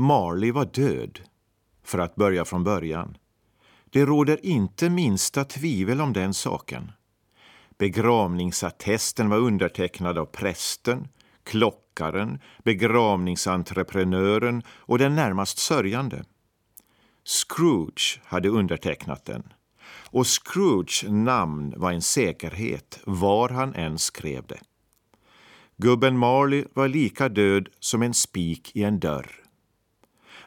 Marley var död, för att börja från början. Det råder inte minsta tvivel om den saken. Begravningsattesten var undertecknad av prästen, klockaren, begravningsentreprenören och den närmast sörjande. Scrooge hade undertecknat den och Scrooge namn var en säkerhet var han än skrev det. Gubben Marley var lika död som en spik i en dörr.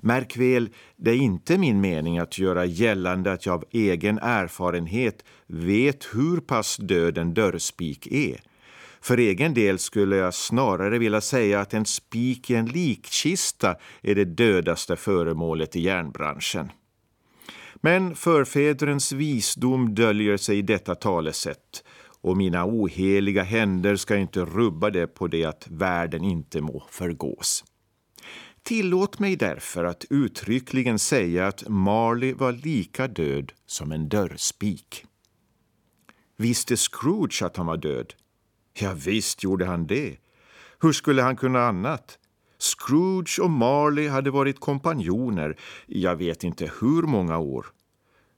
Märk väl, det är inte min mening att göra gällande att jag av egen erfarenhet vet hur pass död en dörrspik är. För egen del skulle jag snarare vilja säga att en spik i en likkista är det dödaste föremålet i järnbranschen. Men förfäderens visdom döljer sig i detta talesätt och mina oheliga händer ska inte rubba det på det att världen inte må förgås. Tillåt mig därför att uttryckligen säga att Marley var lika död som en dörrspik. Visste Scrooge att han var död? Ja, visst gjorde han det. Hur skulle han kunna annat? Scrooge och Marley hade varit kompanjoner jag vet inte hur många år.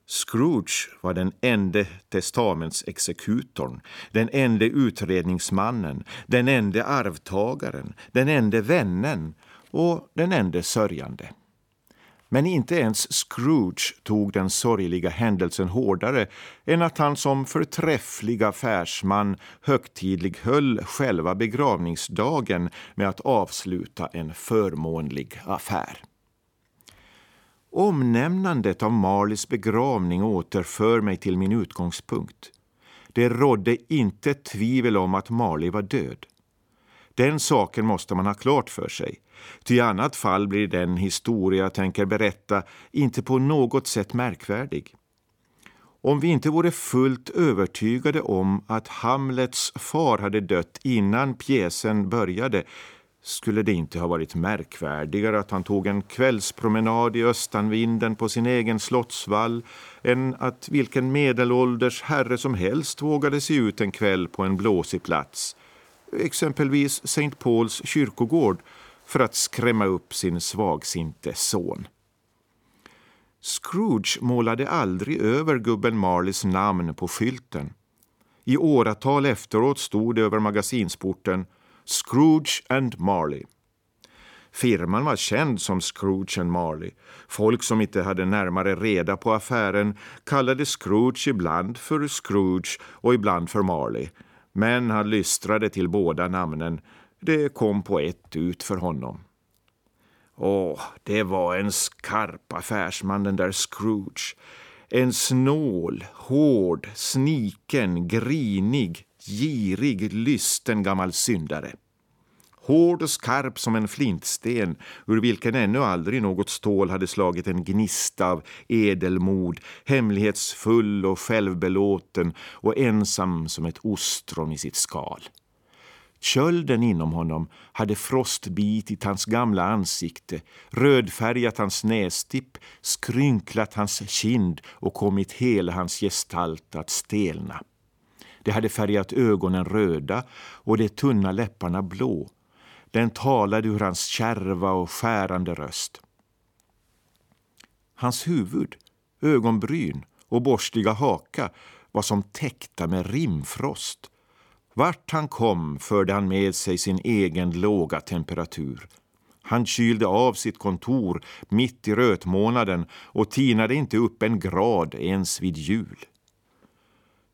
Scrooge var den enda testamentsexekutorn, den enda utredningsmannen, den enda arvtagaren, den enda vännen och den enda sörjande. Men inte ens Scrooge tog den sorgliga händelsen hårdare än att han som förträfflig affärsman högtidlig höll själva begravningsdagen med att avsluta en förmånlig affär. Omnämnandet av Marleys begravning återför mig till min utgångspunkt. Det rådde inte tvivel om att Marley var död. Den saken måste man ha klart för sig. Ty i annat fall blir den historia jag tänker berätta inte på något sätt märkvärdig. Om vi inte vore fullt övertygade om att Hamlets far hade dött innan pjäsen började skulle det inte ha varit märkvärdigare att han tog en kvällspromenad i östanvinden på sin egen slottsvall än att vilken medelålders herre som helst vågade sig ut en kväll på en blåsig plats, exempelvis St. Pauls kyrkogård, för att skrämma upp sin svagsinte son. Scrooge målade aldrig över gubben Marleys namn på skylten. I åratal efteråt stod det över magasinsporten Scrooge and Marley. Firman var känd som Scrooge and Marley. Folk som inte hade närmare reda på affären kallade Scrooge ibland för Scrooge och ibland för Marley. Men han lystrade till båda namnen. Det kom på ett ut för honom. Åh, det var en skarp affärsman den där Scrooge. En snål, hård, sniken, grinig, girig, lysten gammal syndare. Hård och skarp som en flintsten ur vilken ännu aldrig något stål hade slagit en gnista av edelmod, hemlighetsfull och självbelåten och ensam som ett ostron i sitt skal. Kölden inom honom hade frostbitit hans gamla ansikte, rödfärgat hans nästipp, skrynklat hans kind och kommit hela hans gestalt att stelna. Det hade färgat ögonen röda och de tunna läpparna blå. Den talade ur hans kärva och skärande röst. Hans huvud, ögonbryn och borstiga haka var som täckta med rimfrost. Vart han kom förde han med sig sin egen låga temperatur. Han kylde av sitt kontor mitt i rötmånaden och tinade inte upp en grad ens vid jul.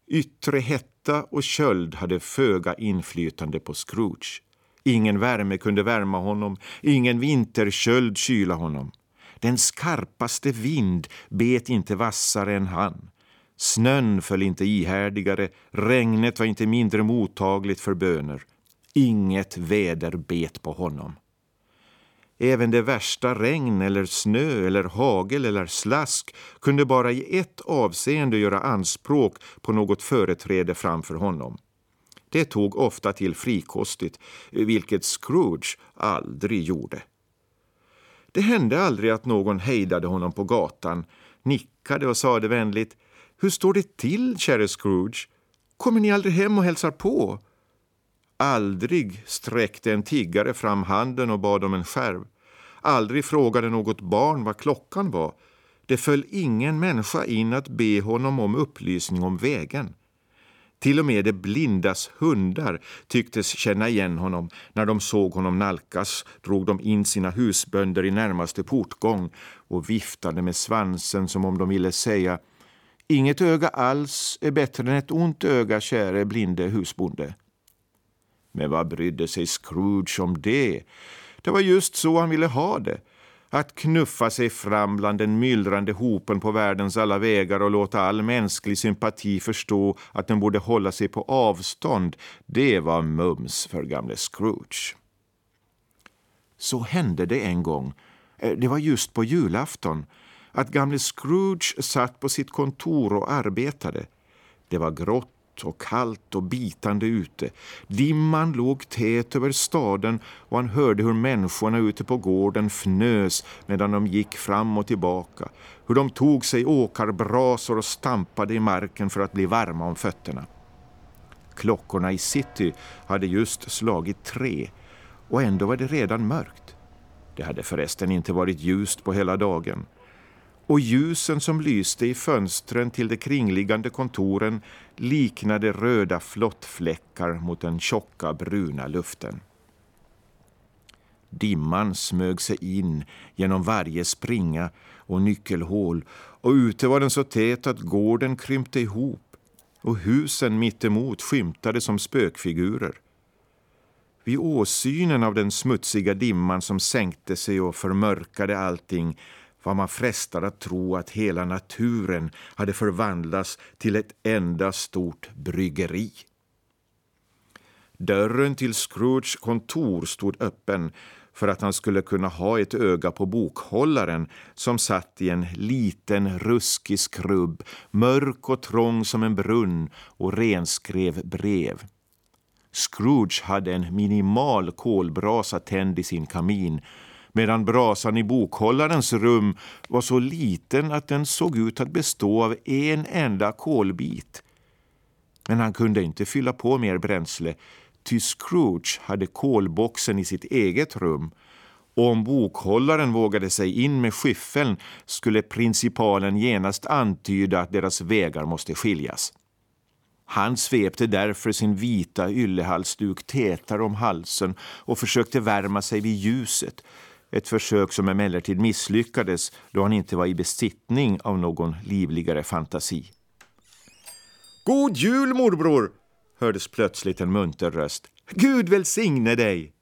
Yttre hetta och köld hade föga inflytande på Scrooge. Ingen värme kunde värma honom, ingen vinterköld kyla honom. Den skarpaste vind bet inte vassare än han. Snön föll inte ihärdigare, regnet var inte mindre mottagligt för böner. Inget väder bet på honom. Även det värsta regn eller snö eller hagel eller slask kunde bara i ett avseende göra anspråk på något företräde framför honom. Det tog ofta till frikostigt, vilket Scrooge aldrig gjorde. Det hände aldrig att någon hejdade honom på gatan, nickade och sade vänligt hur står det till, käre Scrooge? Kommer ni aldrig hem och hälsar på? Aldrig sträckte en tiggare fram handen och bad om en skärv. Aldrig frågade något barn vad klockan var. Det föll ingen människa in att be honom om upplysning om vägen. Till och med de blindas hundar tycktes känna igen honom. När de såg honom nalkas drog de in sina husbönder i närmaste portgång och viftade med svansen som om de ville säga Inget öga alls är bättre än ett ont öga, käre blinde husbonde. Men vad brydde sig Scrooge om det? Det var just så han ville ha det att knuffa sig fram bland den myllrande hopen på världens alla vägar och låta all mänsklig sympati förstå att den borde hålla sig på avstånd, det var mums för gamle Scrooge. Så hände det en gång, eh, det var just på julafton, att gamle Scrooge satt på sitt kontor och arbetade. Det var grått och kallt och bitande ute. Dimman låg tät över staden och han hörde hur människorna ute på gården fnös medan de gick fram och tillbaka. Hur de tog sig åkarbrasor och stampade i marken för att bli varma om fötterna. Klockorna i city hade just slagit tre och ändå var det redan mörkt. Det hade förresten inte varit ljust på hela dagen och ljusen som lyste i fönstren till de kringliggande kontoren liknade röda flottfläckar mot den tjocka bruna luften. Dimman smög sig in genom varje springa och nyckelhål och ute var den så tät att gården krympte ihop och husen mittemot skymtade som spökfigurer. Vid åsynen av den smutsiga dimman som sänkte sig och förmörkade allting var man frestad att tro att hela naturen hade förvandlats till ett enda stort bryggeri. Dörren till Scrooges kontor stod öppen för att han skulle kunna ha ett öga på bokhållaren som satt i en liten ruskig skrubb, mörk och trång som en brunn och renskrev brev. Scrooge hade en minimal kolbrasa tänd i sin kamin medan brasan i bokhållarens rum var så liten att den såg ut att bestå av en enda kolbit. Men han kunde inte fylla på mer bränsle, ty Scrooge hade kolboxen i sitt eget rum och om bokhållaren vågade sig in med skyffeln skulle principalen genast antyda att deras vägar måste skiljas. Han svepte därför sin vita yllehalsduk tätare om halsen och försökte värma sig vid ljuset ett försök som emellertid misslyckades då han inte var i besittning av någon livligare fantasi. God jul morbror! hördes plötsligt en munter röst. Gud välsigne dig!